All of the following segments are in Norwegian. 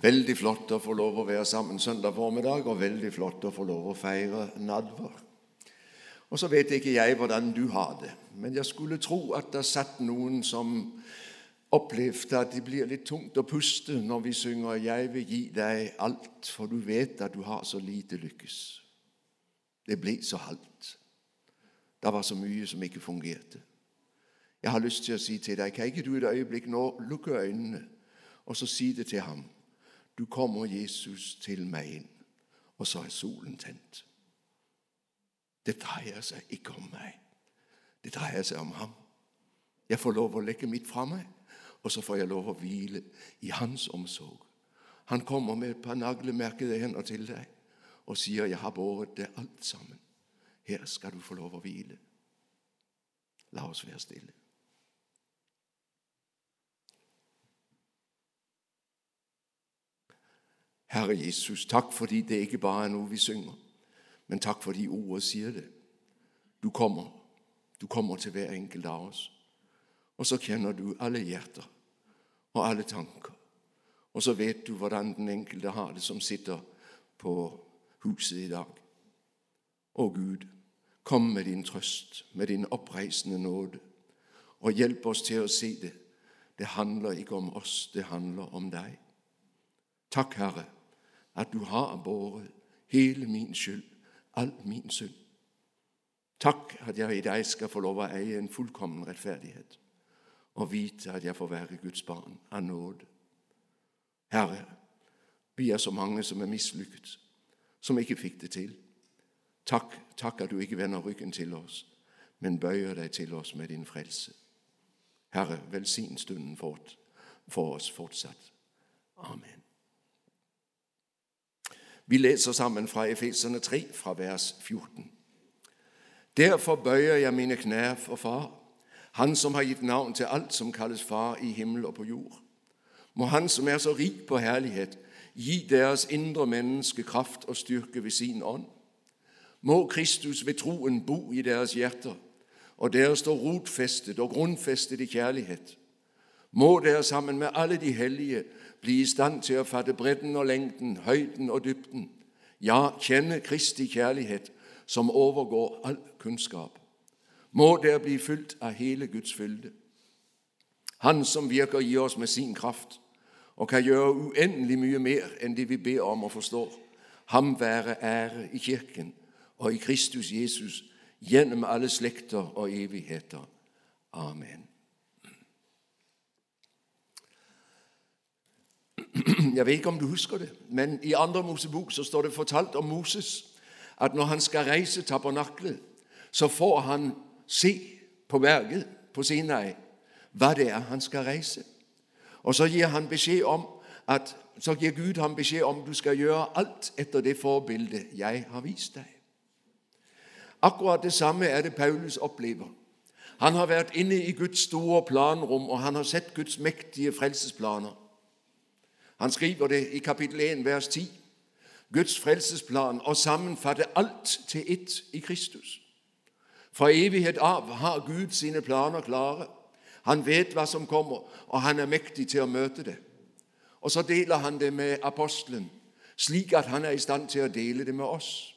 Veldig flott å få lov å være sammen søndag formiddag, og veldig flott å få lov å feire nadver. Og så vet ikke jeg hvordan du har det, men jeg skulle tro at det satt noen som opplevde at det blir litt tungt å puste når vi synger 'Jeg vil gi deg alt', for du vet at du har så lite lykkes. Det ble så halvt. Det var så mye som ikke fungerte. Jeg har lyst til å si til deg, kan ikke du et øyeblikk nå lukke øynene og så si det til ham? Du kommer, Jesus, til meg inn. Og så er solen tent. Det dreier seg ikke om meg. Det dreier seg om ham. Jeg får lov å legge mitt fra meg, og så får jeg lov å hvile i hans omsorg. Han kommer med et par naglemerkede hender til deg og sier, 'Jeg har båret det alt sammen. Her skal du få lov å hvile.' La oss være stille. Herre Jesus, takk fordi det ikke bare er noe vi synger, men takk fordi ordet sier det. Du kommer. Du kommer til hver enkelt av oss. Og så kjenner du alle hjerter og alle tanker. Og så vet du hvordan den enkelte har det som sitter på huset i dag. Å Gud, kom med din trøst, med din oppreisende nåde, og hjelp oss til å se det. Det handler ikke om oss, det handler om deg. Takk, Herre at du har båret hele min skyld, all min synd. Takk at jeg i deg skal få lov å eie en fullkommen rettferdighet og vite at jeg får være Guds barn av nåde. Herre, vi er så mange som er mislykket, som ikke fikk det til. Takk, takk at du ikke vender ryggen til oss, men bøyer deg til oss med din frelse. Herre, velsign stunden for oss fortsatt. Amen. Vi leser sammen fra Efeserne 3, fra vers 14. Derfor bøyer jeg mine knær for Far, Han som har gitt navn til alt som kalles Far i himmel og på jord. Må Han som er så rik på herlighet, gi deres indre menneske kraft og styrke ved sin ånd. Må Kristus ved troen bo i deres hjerter, og dere står rotfestet og grunnfestet i kjærlighet. Må dere sammen med alle de hellige bli i stand til å fatte bredden og lengden, høyden og dybden, ja, kjenne Kristi kjærlighet, som overgår all kunnskap. Må dere bli fylt av hele Guds fylde. Han som virker i oss med sin kraft og kan gjøre uendelig mye mer enn det vi ber om og forstår. Ham være ære i Kirken og i Kristus Jesus gjennom alle slekter og evigheter. Amen. Jeg vet ikke om du husker det, men i andre Mosebok så står det fortalt om Moses at når han skal reise tabernaklet, så får han se på berget på Sinai hva det er han skal reise. Og så gir han om at så gir Gud ham beskjed om du skal gjøre alt etter det forbildet jeg har vist deg. Akkurat det samme er det Paulus opplever. Han har vært inne i Guds store planrom, og han har sett Guds mektige frelsesplaner. Han skriver det i kapittel 1, vers 10. Guds frelsesplan og sammenfatte alt til ett i Kristus. Fra evighet av har Gud sine planer klare. Han vet hva som kommer, og han er mektig til å møte det. Og så deler han det med apostelen, slik at han er i stand til å dele det med oss.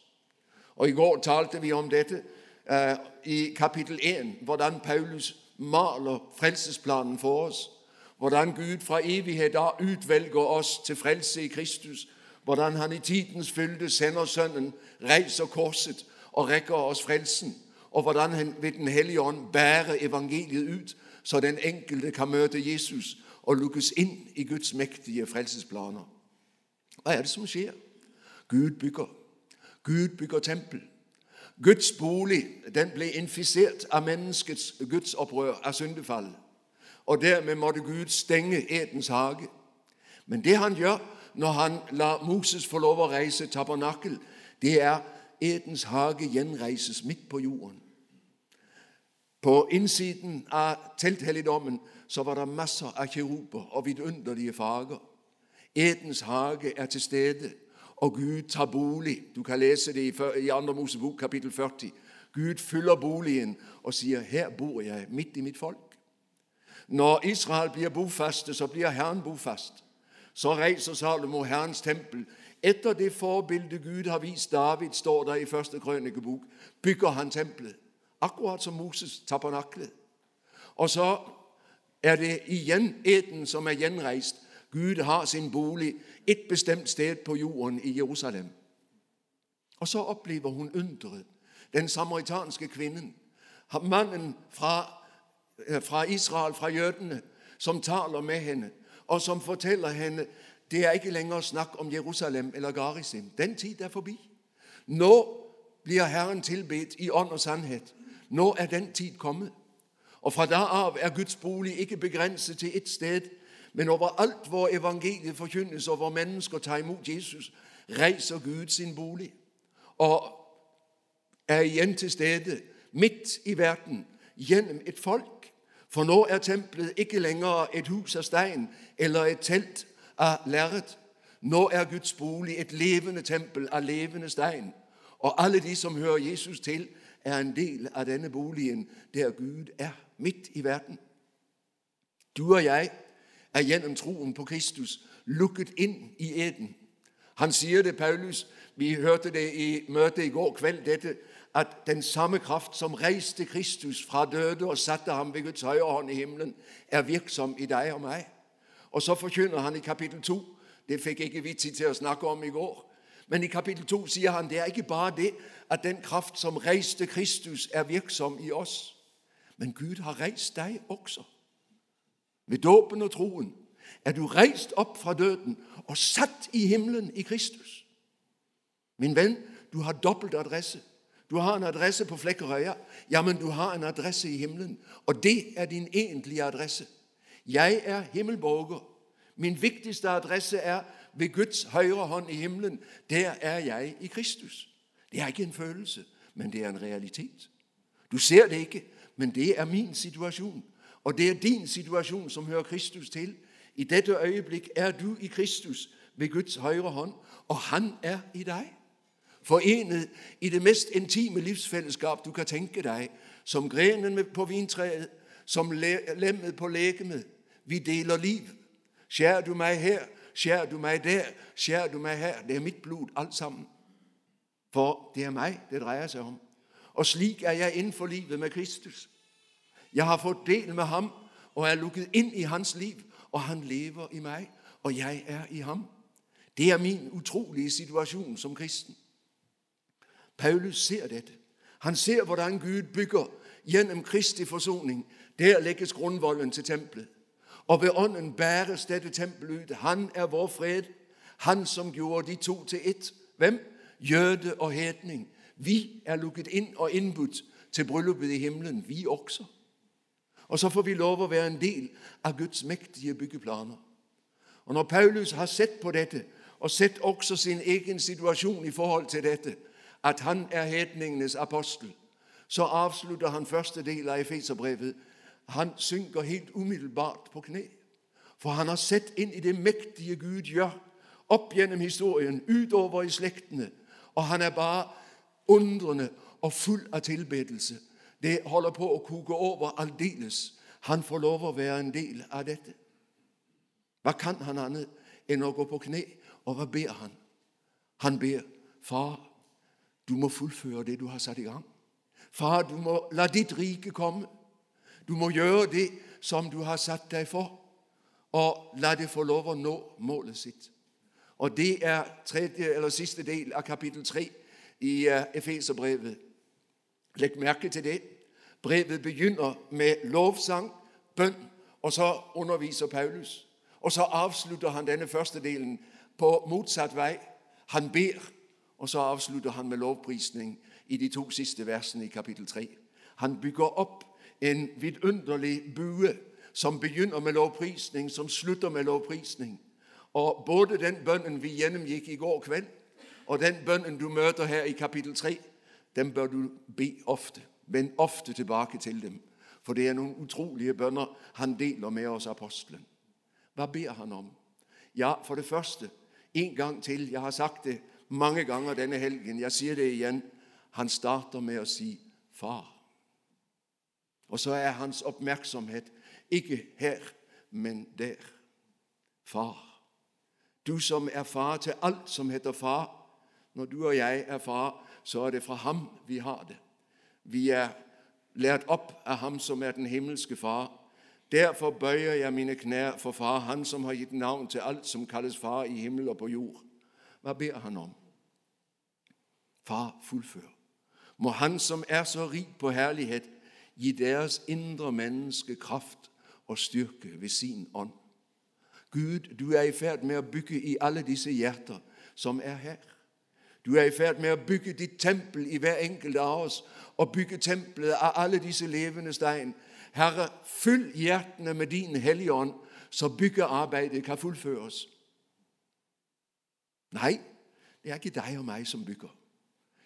Og I går talte vi om dette eh, i kapittel 1, hvordan Paulus maler frelsesplanen for oss hvordan Gud fra evighet av utvelger oss til frelse i Kristus, hvordan Han i tidens fylde sender Sønnen, reiser korset og rekker oss frelsen, og hvordan Han ved Den hellige ånd bærer evangeliet ut, så den enkelte kan møte Jesus og lukkes inn i Guds mektige frelsesplaner. Hva er det som skjer? Gud bygger. Gud bygger tempel. Guds bolig den ble infisert av menneskets gudsopprør, av syndefallet og dermed måtte Gud stenge Edens hage. Men det han gjør når han lar Moses få lov å reise tabernakel, det er Edens hage gjenreises midt på jorden. På innsiden av telthelligdommen så var det masser av kiruber og vidunderlige farger. Edens hage er til stede, og Gud tar bolig. Du kan lese det i 2. Mosebok kapittel 40. Gud fyller boligen og sier 'Her bor jeg, midt i mitt folk'. Når Israel blir bofaste, så blir Herren bofast. så reiser Salomo Herrens tempel. Etter det forbildet Gud har vist David, står der i første krønikebok, bygger han tempelet. Akkurat som Moses tabernaklet. Og så er det igjen eden som er gjenreist. Gud har sin bolig et bestemt sted på jorden i Jerusalem. Og så opplever hun underet. Den samaritanske kvinnen. Mannen fra, fra Israel, fra jødene, som taler med henne, og som forteller henne det er ikke lenger snakk om Jerusalem eller Garisim. Den tid er forbi. Nå blir Herren tilbedt i ånd og sannhet. Nå er den tid kommet. Og fra da av er Guds bolig ikke begrenset til ett sted, men overalt hvor evangeliet forkynnes, og hvor mennesker tar imot Jesus, reiser Gud sin bolig og er igjen til stede midt i verden gjennom et folk. For nå er tempelet ikke lenger et hus av stein eller et telt av lerret. Nå er Guds bolig et levende tempel av levende stein. Og alle de som hører Jesus til, er en del av denne boligen der Gud er midt i verden. Du og jeg er gjennom troen på Kristus lukket inn i eden. Han sier det, Paulus, vi hørte det i møtet i går kveld, dette, at den samme kraft som reiste Kristus fra døde og satte ham ved Guds høyre hånd i himmelen, er virksom i deg og meg. Og så forkynner han i kapittel 2 Det fikk jeg ikke vi tid til å snakke om i går. Men i kapittel 2 sier han det er ikke bare det at den kraft som reiste Kristus, er virksom i oss. Men Gud har reist deg også. Ved dåpen og troen er du reist opp fra døden og satt i himmelen i Kristus. Min venn, du har dobbelt adresse. Du har en adresse på Flekkerøya, ja, men du har en adresse i himmelen. Og det er din egentlige adresse. Jeg er himmelborger. Min viktigste adresse er ved Guds høyre hånd i himmelen. Der er jeg i Kristus. Det er ikke en følelse, men det er en realitet. Du ser det ikke, men det er min situasjon. Og det er din situasjon som hører Kristus til. I dette øyeblikk er du i Kristus ved Guds høyre hånd, og han er i deg. Forenet i det mest intime livsfellesskap du kan tenke deg, som grenen på vintreet, som lemmet på legemet. Vi deler liv. Skjær du meg her, skjær du meg der, skjær du meg her. Det er mitt blod, alt sammen. For det er meg det dreier seg om. Og slik er jeg innenfor livet med Kristus. Jeg har fått del med ham og er lukket inn i hans liv, og han lever i meg, og jeg er i ham. Det er min utrolige situasjon som kristen. Paulus ser dette. Han ser hvordan Gud bygger gjennom Kristi forsoning. Der legges grunnvollen til tempelet. Og ved Ånden bæres dette tempelet ut. Han er vår fred. Han som gjorde de to til ett. Hvem? Jøde og hedning. Vi er lukket inn og innbudt til bryllupet i himmelen, vi også. Og så får vi lov å være en del av Guds mektige byggeplaner. Og Når Paulus har sett på dette, og sett også sin egen situasjon i forhold til dette, at han er hedningenes apostel, så avslutter han første del av Efeserbrevet. Han synker helt umiddelbart på kne. For han har sett inn i det mektige Gud gjør opp gjennom historien, utover i slektene. Og han er bare undrende og full av tilbedelse. Det holder på å koke over aldeles. Han får lov å være en del av dette. Hva kan han annet enn å gå på kne? Og hva ber han? Han ber, Far, du må fullføre det du har satt i gang. Far, du må la ditt rike komme. Du må gjøre det som du har satt deg for, og la det få lov å nå målet sitt. Og Det er tredje, eller siste del av kapittel tre i uh, Efeserbrevet. Legg merke til det. Brevet begynner med lovsang, bønn, og så underviser Paulus. Og så avslutter han denne første delen på motsatt vei. Han ber og så avslutter han med lovprisning i de to siste versene i kapittel 3. Han bygger opp en vidunderlig bue som begynner med lovprisning, som slutter med lovprisning. Og Både den bønnen vi gjennomgikk i går kveld, og den bønnen du møter her i kapittel 3, den bør du be ofte. Vend ofte tilbake til dem. For det er noen utrolige bønner han deler med oss apostelen. Hva ber han om? Ja, for det første, en gang til. Jeg har sagt det mange ganger denne helgen. Jeg sier det igjen. Han starter med å si 'far'. Og så er hans oppmerksomhet ikke her, men der. Far. Du som er far til alt som heter far. Når du og jeg er far, så er det fra ham vi har det. Vi er lært opp av ham som er den himmelske far. Derfor bøyer jeg mine knær for far, han som har gitt navn til alt som kalles far i himmel og på jord. Hva ber han om? Far, fullfør. Må Han som er så rik på herlighet, gi deres indre menneske kraft og styrke ved sin ånd. Gud, du er i ferd med å bygge i alle disse hjerter som er her. Du er i ferd med å bygge ditt tempel i hver enkelt av oss, og bygge tempelet av alle disse levende stein. Herre, fyll hjertene med din Hellige Ånd, så byggearbeidet kan fullføres. Nei, det er ikke deg og meg som bygger.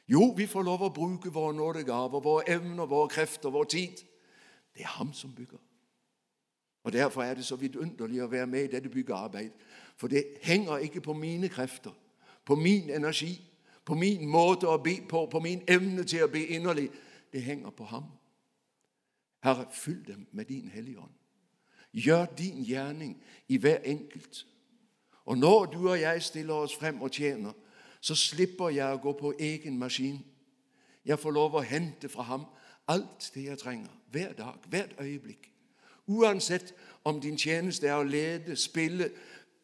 Jo, vi får lov å bruke våre nådegaver, våre evner, våre krefter, vår tid. Det er ham som bygger. Og Derfor er det så vidunderlig å være med i dette byggearbeidet. For det henger ikke på mine krefter, på min energi, på min måte å be på, på min evne til å be inderlig. Det henger på ham. Herre, fyll dem med din Hellige Ånd. Gjør din gjerning i hver enkelt. Og når du og jeg stiller oss frem og tjener, så slipper jeg å gå på egen maskin. Jeg får lov å hente fra ham alt det jeg trenger, hver dag, hvert øyeblikk. Uansett om din tjeneste er å lede, spille,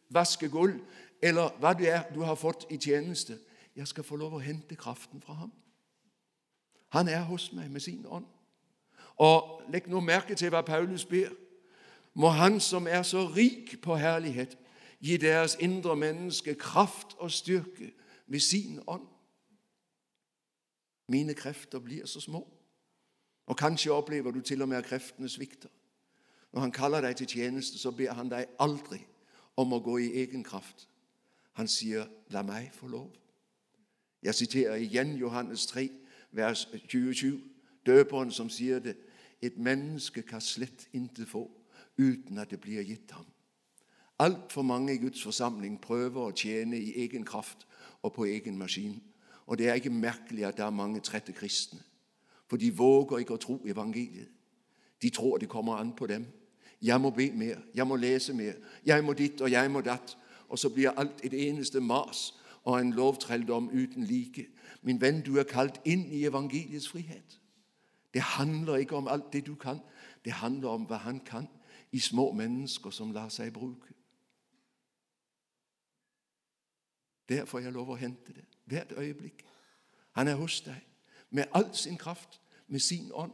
vaske gulv, eller hva det er du har fått i tjeneste. Jeg skal få lov å hente kraften fra ham. Han er hos meg med sin ånd. Og legg nå merke til hva Paulus ber. Må Han som er så rik på herlighet, gi deres indre menneske kraft og styrke ved sin ånd. Mine krefter blir så små. Og kanskje opplever du til og med at kreftene svikter. Når han kaller deg til tjeneste, så ber han deg aldri om å gå i egen kraft. Han sier, 'La meg få lov'. Jeg siterer igjen Johannes 3, vers 27. Døperen som sier det. Et menneske kan slett intet få uten at det blir gitt ham. Altfor mange i Guds forsamling prøver å tjene i egen kraft og på egen maskin. Og det er ikke merkelig at det er mange trette kristne. For de våger ikke å tro evangeliet. De tror det kommer an på dem. Jeg må be mer, jeg må lese mer, jeg må ditt og jeg må datt. Og så blir alt et eneste mas og en lovtrelldom uten like. Min venn, du er kalt inn i evangeliets frihet. Det handler ikke om alt det du kan. Det handler om hva han kan i små mennesker som lar seg bruke. Der får jeg lov å hente det hvert øyeblikk. Han er hos deg med all sin kraft, med sin ånd.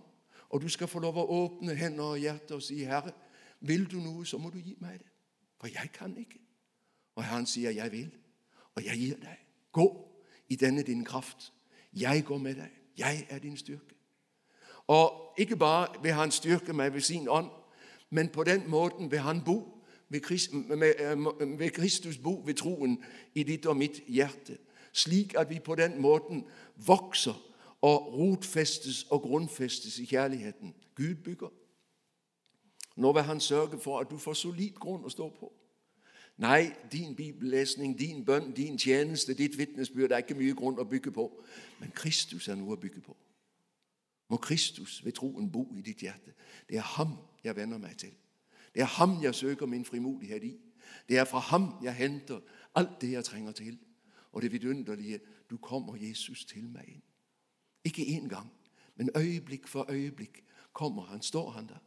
Og du skal få lov å åpne hender og hjerte og si, 'Herre, vil du noe, så må du gi meg det.' For jeg kan ikke. Og Herren sier, 'Jeg vil, og jeg gir deg.' Gå i denne din kraft. Jeg går med deg. Jeg er din styrke. Og ikke bare vil Han styrke meg ved sin ånd, men på den måten vil Han bo ved Kristus bo ved troen i ditt og mitt hjerte, slik at vi på den måten vokser og rotfestes og grunnfestes i kjærligheten. Gud bygger. Nå vil Han sørge for at du får solid grunn å stå på. Nei, din bibellesning, din bønn, din tjeneste, ditt vitnesbyrd er ikke mye grunn å bygge på. Men Kristus er noe å bygge på. Må Kristus ved troen bo i ditt hjerte. Det er ham jeg venner meg til. Det er ham jeg søker min frimodighet i. Det er fra ham jeg henter alt det jeg trenger til. Og det vidunderlige du kommer Jesus til meg inn. Ikke én gang, men øyeblikk for øyeblikk kommer han, står han der.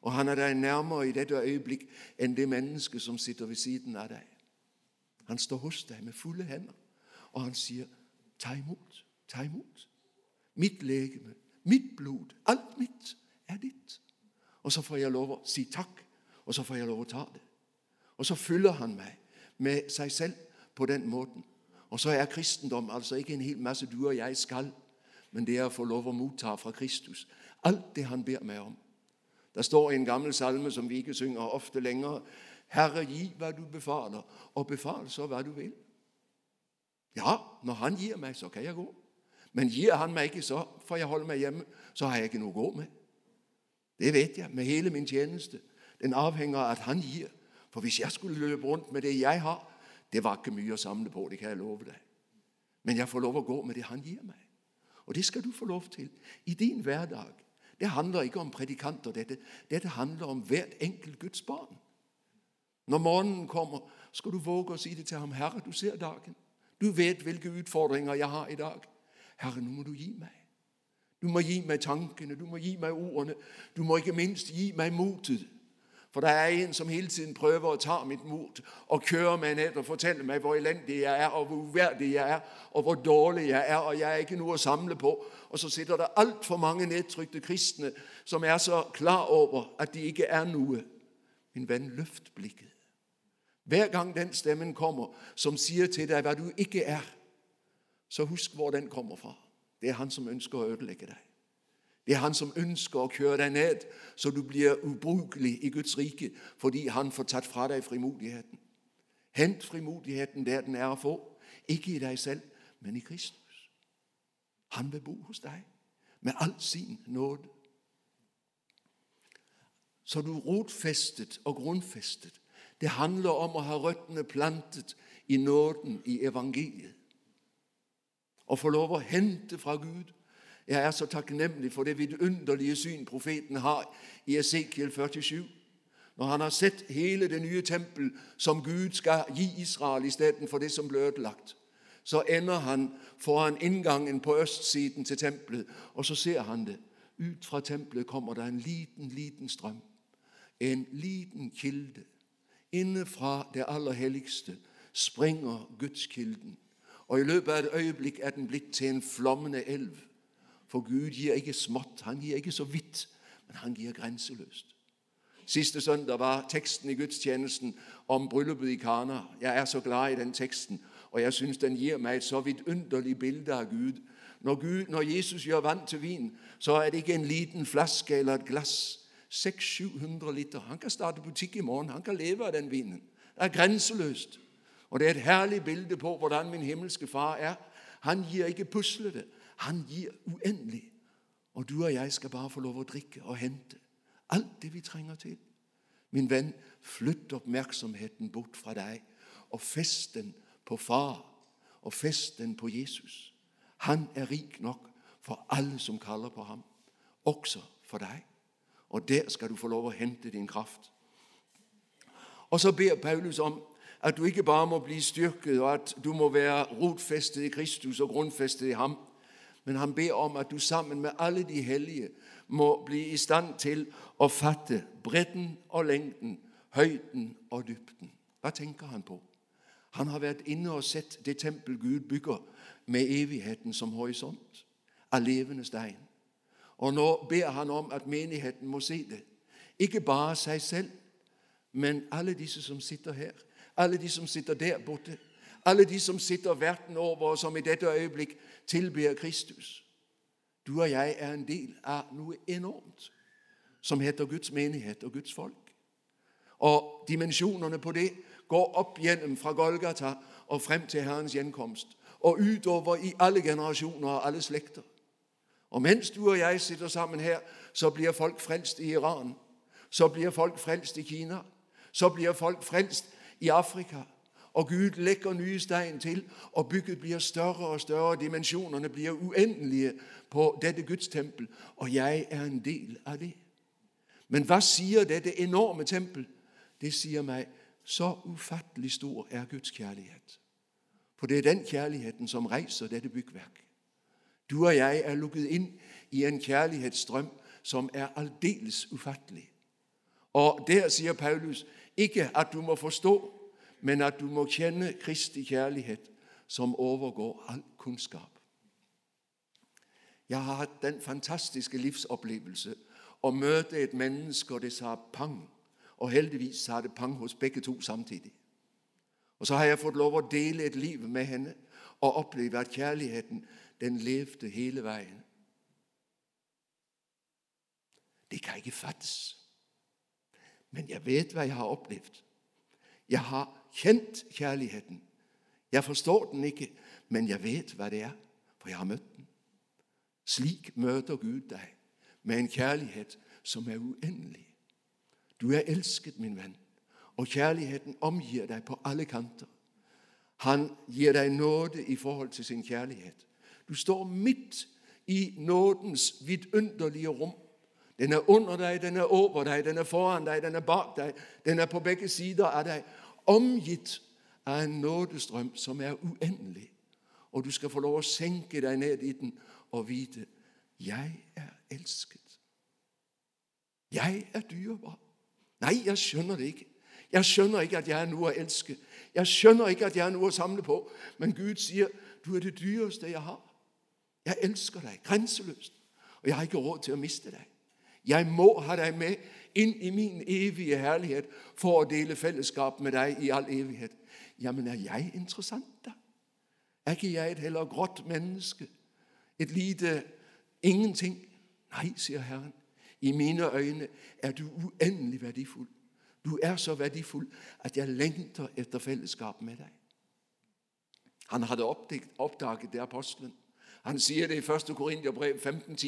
Og han er deg nærmere i dette øyeblikk enn det mennesket som sitter ved siden av deg. Han står hos deg med fulle hender, og han sier, 'Ta imot, ta imot.' Mitt legeme, mitt blod, alt mitt er ditt. Og så får jeg lov å si takk og så får jeg lov å ta det. Og så fyller han meg med seg selv på den måten. Og så er kristendom altså ikke en hel masse du og jeg skal, men det er å få lov å motta fra Kristus alt det han ber meg om. Det står i en gammel salme som vi ikke synger ofte lenger. Herre, gi hva du befaler, og befal så hva du vil. Ja, når han gir meg, så kan jeg gå. Men gir han meg ikke, så får jeg holde meg hjemme. Så har jeg ikke noe å gå med. Det vet jeg med hele min tjeneste. Den avhenger av at han gir. For hvis jeg skulle løpe rundt med det jeg har, det var ikke mye å samle på. det kan jeg love deg. Men jeg får lov å gå med det han gir meg. Og det skal du få lov til i din hverdag. Det handler ikke om predikanter. Dette, dette handler om hvert enkelt Guds barn. Når morgenen kommer, skal du våge å si det til ham. Herre, du ser dagen. Du vet hvilke utfordringer jeg har i dag. Herre, nå må du gi meg. Du må gi meg tankene, du må gi meg ordene. Du må ikke minst gi meg motet. For det er en som hele tiden prøver å ta mitt mot og køre meg ned og fortelle meg hvor elendig jeg er, og hvor uverdig jeg er, og hvor dårlig jeg er, og jeg er ikke noe å samle på. Og så sitter det altfor mange nedtrykte kristne som er så klar over at de ikke er noe. Min venn, løft blikket. Hver gang den stemmen kommer som sier til deg hva du ikke er, så husk hvor den kommer fra. Det er han som ønsker å ødelegge deg. Det er han som ønsker å kjøre deg ned, så du blir ubrukelig i Guds rike fordi han får tatt fra deg frimodigheten. Hent frimodigheten der den er å få, ikke i deg selv, men i Kristus. Han vil bo hos deg med all sin nåde. Så du rotfestet og grunnfestet. Det handler om å ha røttene plantet i nåden, i evangeliet. Å få lov å hente fra Gud. Jeg er så takknemlig for det vidunderlige syn profeten har i Esekiel 47. Når han har sett hele det nye tempel som Gud skal gi Israel istedenfor det som ble ødelagt, så ender han foran inngangen på østsiden til tempelet, og så ser han det. Ut fra tempelet kommer det en liten, liten strøm. En liten kilde. Inne fra det aller helligste springer Gudskilden. Og i løpet av et øyeblikk er den blitt til en flommende elv. For Gud gir ikke smått, han gir ikke så vidt, men han gir grenseløst. Siste søndag var teksten i gudstjenesten om bryllupet i Kana. Jeg er så glad i den teksten, og jeg syns den gir meg et så vidunderlig bilde av Gud. Når, Gud. når, Jesus gjør vann til vin, så er det ikke en liten flaske eller et glass. 600-700 liter. Han kan starte butikk i morgen. Han kan leve av den vinen. Det er grenseløst. Og det er et herlig bilde på hvordan min himmelske far er. Han gir ikke puslete. Han gir uendelig. Og du og jeg skal bare få lov å drikke og hente alt det vi trenger til. Min venn, flytt oppmerksomheten bort fra deg og fest den på Far og fest den på Jesus. Han er rik nok for alle som kaller på ham, også for deg. Og der skal du få lov å hente din kraft. Og så ber Paulus om at du ikke bare må bli styrket, og at du må være rotfestet i Kristus og grunnfestet i ham, men han ber om at du sammen med alle de hellige må bli i stand til å fatte bredden og lengden, høyden og dybden. Hva tenker han på? Han har vært inne og sett det tempel Gud bygger med evigheten som horisont, av levende stein. Og nå ber han om at menigheten må se det. Ikke bare seg selv, men alle disse som sitter her, alle de som sitter der borte, alle de som sitter verden over, og som i dette øyeblikk tilber Kristus. Du og jeg er en del av noe enormt som heter Guds menighet og Guds folk. Og dimensjonene på det går opp gjennom fra Golgata og frem til Herrens gjenkomst. Og utover i alle generasjoner og alle slekter. Og mens du og jeg sitter sammen her, så blir folk frelst i Iran. Så blir folk frelst i Kina. Så blir folk frelst i Afrika. Og Gud legger nye stein til, og bygget blir større og større. Dimensjonene blir uendelige på dette gudstempel, og jeg er en del av det. Men hva sier dette enorme tempel? Det sier meg så ufattelig stor er Guds kjærlighet. For det er den kjærligheten som reiser dette byggverket. Du og jeg er lukket inn i en kjærlighetsstrøm som er aldeles ufattelig. Og der sier Paulus ikke at du må forstå, men at du må kjenne Kristi kjærlighet, som overgår all kunnskap. Jeg har hatt den fantastiske livsopplevelse å møte et menneske, og det sa pang. Og heldigvis sa det pang hos begge to samtidig. Og så har jeg fått lov å dele et liv med henne og oppleve at kjærligheten, den levde hele veien. Det kan ikke fattes. Men jeg vet hva jeg har opplevd. Jeg har kjent kjærligheten. Jeg forstår den ikke, men jeg vet hva det er, for jeg har møtt den. Slik møter Gud deg med en kjærlighet som er uendelig. Du er elsket, min venn, og kjærligheten omgir deg på alle kanter. Han gir deg nåde i forhold til sin kjærlighet. Du står midt i nådens vidunderlige rom. Den er under deg, den er over deg, den er foran deg, den er bak deg, den er på begge sider av deg. Omgitt av en nådestrøm som er uendelig. Og du skal få lov å senke deg ned i den og vite jeg er elsket. Jeg er dyrebar. Nei, jeg skjønner det ikke. Jeg skjønner ikke at jeg er noe å elske. Jeg skjønner ikke at jeg er noe å samle på. Men Gud sier, 'Du er det dyreste jeg har.' Jeg elsker deg grenseløst, og jeg har ikke råd til å miste deg. Jeg må ha deg med inn i min evige herlighet for å dele fellesskap med deg i all evighet. Ja, men er jeg interessant, da? Er ikke jeg et heller grått menneske? Et lite ingenting? Nei, sier Herren. I mine øyne er du uendelig verdifull. Du er så verdifull at jeg lengter etter fellesskap med deg. Han hadde oppdaget det apostelen. Han sier det i 1. Korinterbrev 15,10.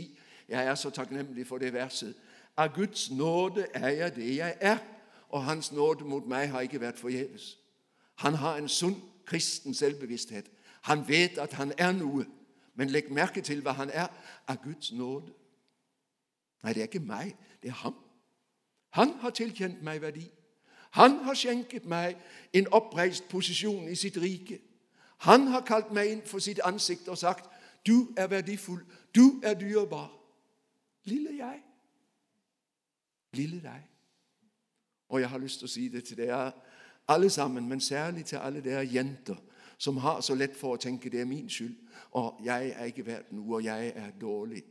Jeg er så takknemlig for det verset. Av Guds nåde er jeg det jeg er, og Hans nåde mot meg har ikke vært forgjeves. Han har en sunn kristen selvbevissthet. Han vet at han er noe, men legg merke til hva han er av Guds nåde. Nei, det er ikke meg, det er ham. Han har tilkjent meg verdi. Han har skjenket meg en oppreist posisjon i sitt rike. Han har kalt meg inn for sitt ansikt og sagt, 'Du er verdifull. Du er dyrebar.' Lille jeg. Lille deg. Og jeg har lyst til å si det til dere alle sammen, men særlig til alle dere jenter som har så lett for å tenke det er min skyld, og jeg er ikke verdt noe, og jeg er dårlig.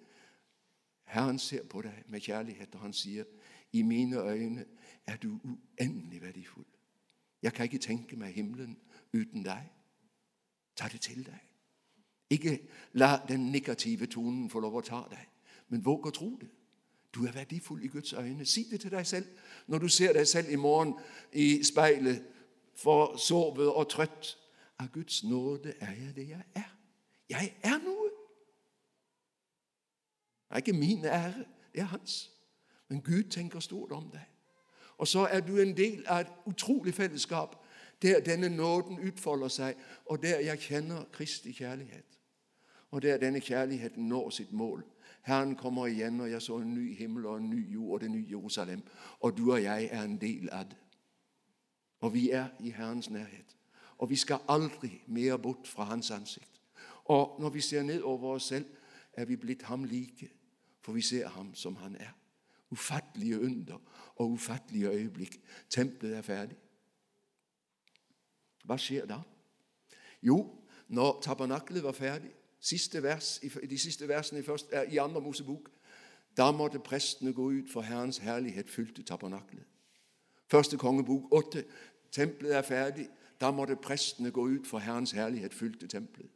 Herren ser på deg med kjærlighet, og han sier, 'I mine øyne er du uendelig verdifull.' 'Jeg kan ikke tenke meg himmelen uten deg.' Ta det til deg. Ikke la den negative tonen få lov å ta deg, men våg å tro det. Du er verdifull i Guds øyne. Si det til deg selv når du ser deg selv i morgen i speilet, for sovet og trøtt. Av Guds nåde er jeg det jeg er. Jeg er noe. Det er ikke min ære, det er hans. Men Gud tenker stort om deg. Og så er du en del av et utrolig fellesskap der denne nåden utfolder seg, og der jeg kjenner Kristi kjærlighet. Og det er denne kjærligheten når sitt mål. Herren kommer igjen, og jeg så en ny himmel og en ny jord og det nye Jerusalem. Og du og jeg er en del av det. Og vi er i Herrens nærhet. Og vi skal aldri mer bort fra Hans ansikt. Og når vi ser ned over oss selv, er vi blitt ham like, for vi ser ham som han er. Ufattelige under og ufattelige øyeblikk. Tempelet er ferdig. Hva skjer da? Jo, når tabernaklet var ferdig, siste vers, de siste versene i, første, i andre Mosebok, da måtte prestene gå ut, for Herrens herlighet fylte tabernaklet. Første kongebok åtte. Tempelet er ferdig. Da måtte prestene gå ut, for Herrens herlighet fylte tempelet.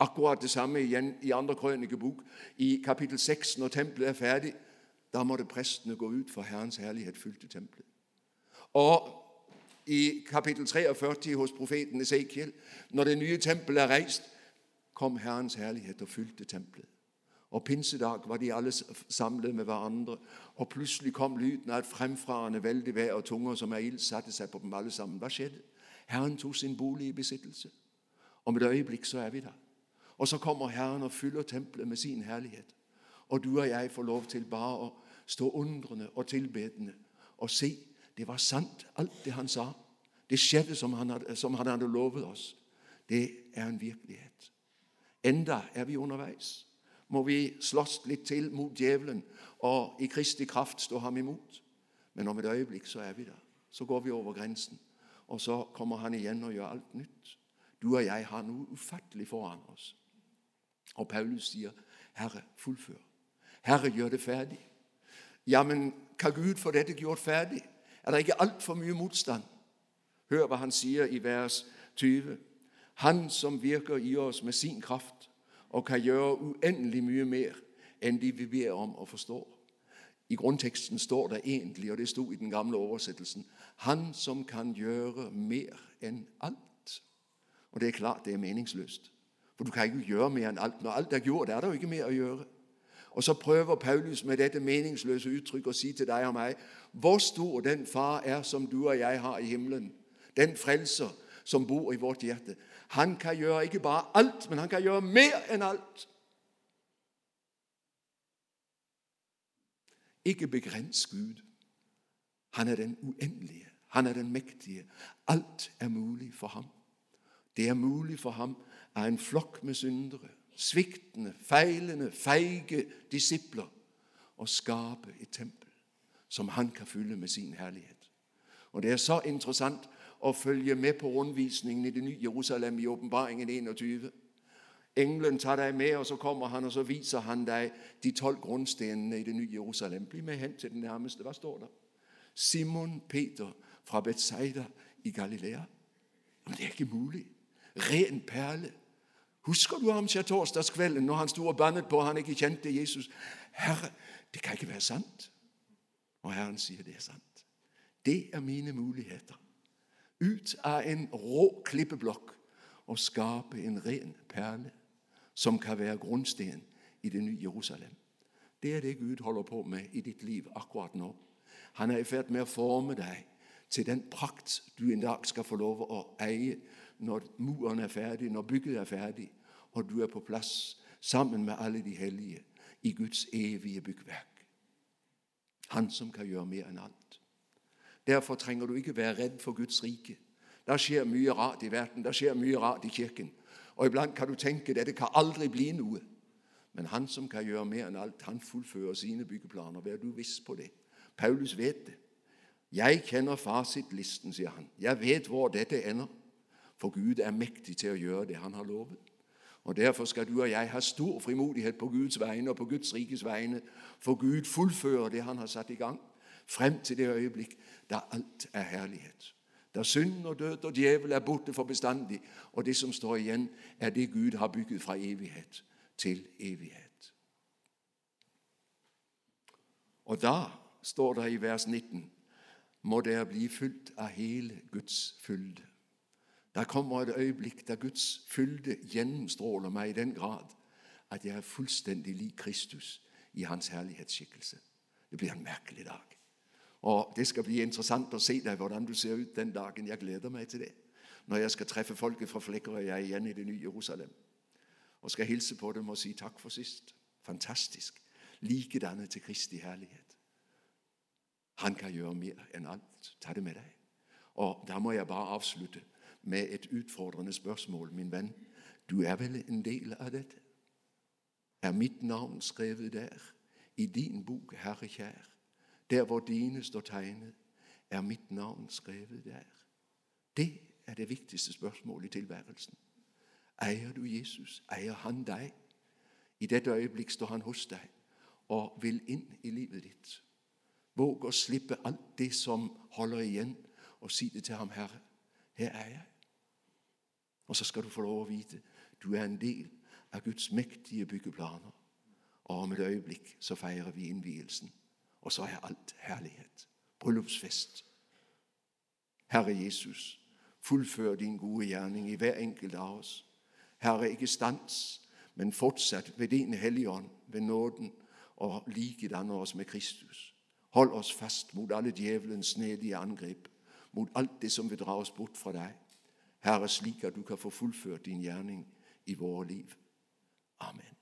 Akkurat det samme igjen i andre krønikebok, i kapittel 6, når tempelet er ferdig. Da måtte prestene gå ut, for Herrens herlighet fylte tempelet. Og i kapittel 43 hos profeten Esekiel, når det nye tempelet er reist, kom Herrens herlighet og fylte tempelet. Og pinsedag var de alle samlet med hverandre, og plutselig kom lyden av et fremfarende veldig vær og tunger som av ild satte seg på dem alle sammen. Hva skjedde? Herren tok sin bolig i besittelse. Om et øyeblikk så er vi der. Og så kommer Herren og fyller tempelet med sin herlighet. Og du og jeg får lov til bare å stå undrende og tilbedende og se det var sant, alt det han sa. Det skjedde som han hadde, som han hadde lovet oss. Det er en virkelighet. Enda er vi underveis. Må vi slåss litt til mot djevelen og i Kristi kraft stå ham imot. Men om et øyeblikk så er vi der. Så går vi over grensen. Og så kommer han igjen og gjør alt nytt. Du og jeg har noe ufattelig foran oss. Og Paulus sier, 'Herre, fullfør. Herre, gjør det ferdig.' Ja, men hva Gud får dette gjort ferdig? Er det ikke altfor mye motstand? Hør hva han sier i vers 20. Han som virker i oss med sin kraft og kan gjøre uendelig mye mer enn de vi ber om og forstår. I grunnteksten står det egentlig, og det sto i den gamle oversettelsen, Han som kan gjøre mer enn alt. Og det er klart det er meningsløst. For du kan ikke gjøre mer enn alt. Når alt er gjort, er det jo ikke mer å gjøre. Og så prøver Paulus med dette meningsløse uttrykk å si til deg og meg hvor stor den far er som du og jeg har i himmelen. Den frelser som bor i vårt hjerte. Han kan gjøre ikke bare alt, men han kan gjøre mer enn alt. Ikke begrens Gud. Han er den uendelige. Han er den mektige. Alt er mulig for ham. Det er mulig for ham av en flokk med syndere, sviktende, feilende, feige disipler, å skape et tempel som han kan fylle med sin herlighet. Og Det er så interessant å følge med på rundvisningen i det nye Jerusalem i åpenbaringen 21. Engelen tar deg med, og så kommer han og så viser han deg de tolv grunnstenene i det nye Jerusalem. Bli med hen til den nærmeste. Hva står der? Simon Peter fra Betzaida i Galilea. Men det er ikke mulig. Ren perle. Husker du ham skjærtorsdagskvelden når han sto og bannet på han ikke kjente Jesus? Herre, det kan ikke være sant. Og Herren sier det er sant. Det er mine muligheter. Ut av en rå klippeblokk og skape en ren perle som kan være grunnsten i det nye Jerusalem. Det er det Gud holder på med i ditt liv akkurat nå. Han er i ferd med å forme deg til den prakt du en dag skal få lov å eie når muren er ferdig, når bygget er ferdig, og du er på plass sammen med alle de hellige i Guds evige byggverk. Han som kan gjøre mer enn alt. Derfor trenger du ikke være redd for Guds rike. Det skjer mye rart i verden, det skjer mye rart i kirken. Og iblant kan du tenke dette kan aldri bli noe. Men han som kan gjøre mer enn alt, han fullfører sine byggeplaner. Vær du viss på det. Paulus vet det. Jeg kjenner fasitlisten, sier han. Jeg vet hvor dette ender. For Gud er mektig til å gjøre det han har lovet. Og Derfor skal du og jeg ha stor frimodighet på Guds vegne og på Guds rikes vegne. For Gud fullfører det han har satt i gang, frem til det øyeblikk da alt er herlighet. Da synd og død og djevel er borte for bestandig, og det som står igjen, er det Gud har bygget fra evighet til evighet. Og da står det i vers 19 må dere bli fylt av hele Guds fylde. Der kommer et øyeblikk der Guds fylde gjennomstråler meg i den grad at jeg er fullstendig lik Kristus i hans herlighetsskikkelse. Det blir en merkelig dag. Og Det skal bli interessant å se deg hvordan du ser ut den dagen. Jeg gleder meg til det. Når jeg skal treffe folket fra Flekkerøya igjen i det nye Jerusalem. Og skal hilse på dem og si takk for sist. Fantastisk. Likedannet til Kristi herlighet. Han kan gjøre mer enn alt. Ta det med deg. Og Da må jeg bare avslutte med et utfordrende spørsmål, min venn. Du er vel en del av dette? Er mitt navn skrevet der, i din bok, Herre kjær? Der hvor dine står tegnet, er mitt navn skrevet der. Det er det viktigste spørsmålet i tilværelsen. Eier du Jesus? Eier han deg? I dette øyeblikk står han hos deg og vil inn i livet ditt. Våg å slippe alt det som holder igjen, og si det til ham, Herre. Her er jeg. Og så skal du få lov å vite du er en del av Guds mektige byggeplaner. Og om et øyeblikk så feirer vi innvielsen. Og så er alt herlighet. Bryllupsfest. Herre Jesus, fullfør din gode gjerning i hver enkelt av oss. Herre, ikke stans, men fortsett ved din Hellige Ånd, ved nåden, og likedanne oss med Kristus. Hold oss fast mot alle djevelens snedige angrep, mot alt det som vil dra oss bort fra deg. Herre, slik at du kan få fullført din gjerning i våre liv. Amen.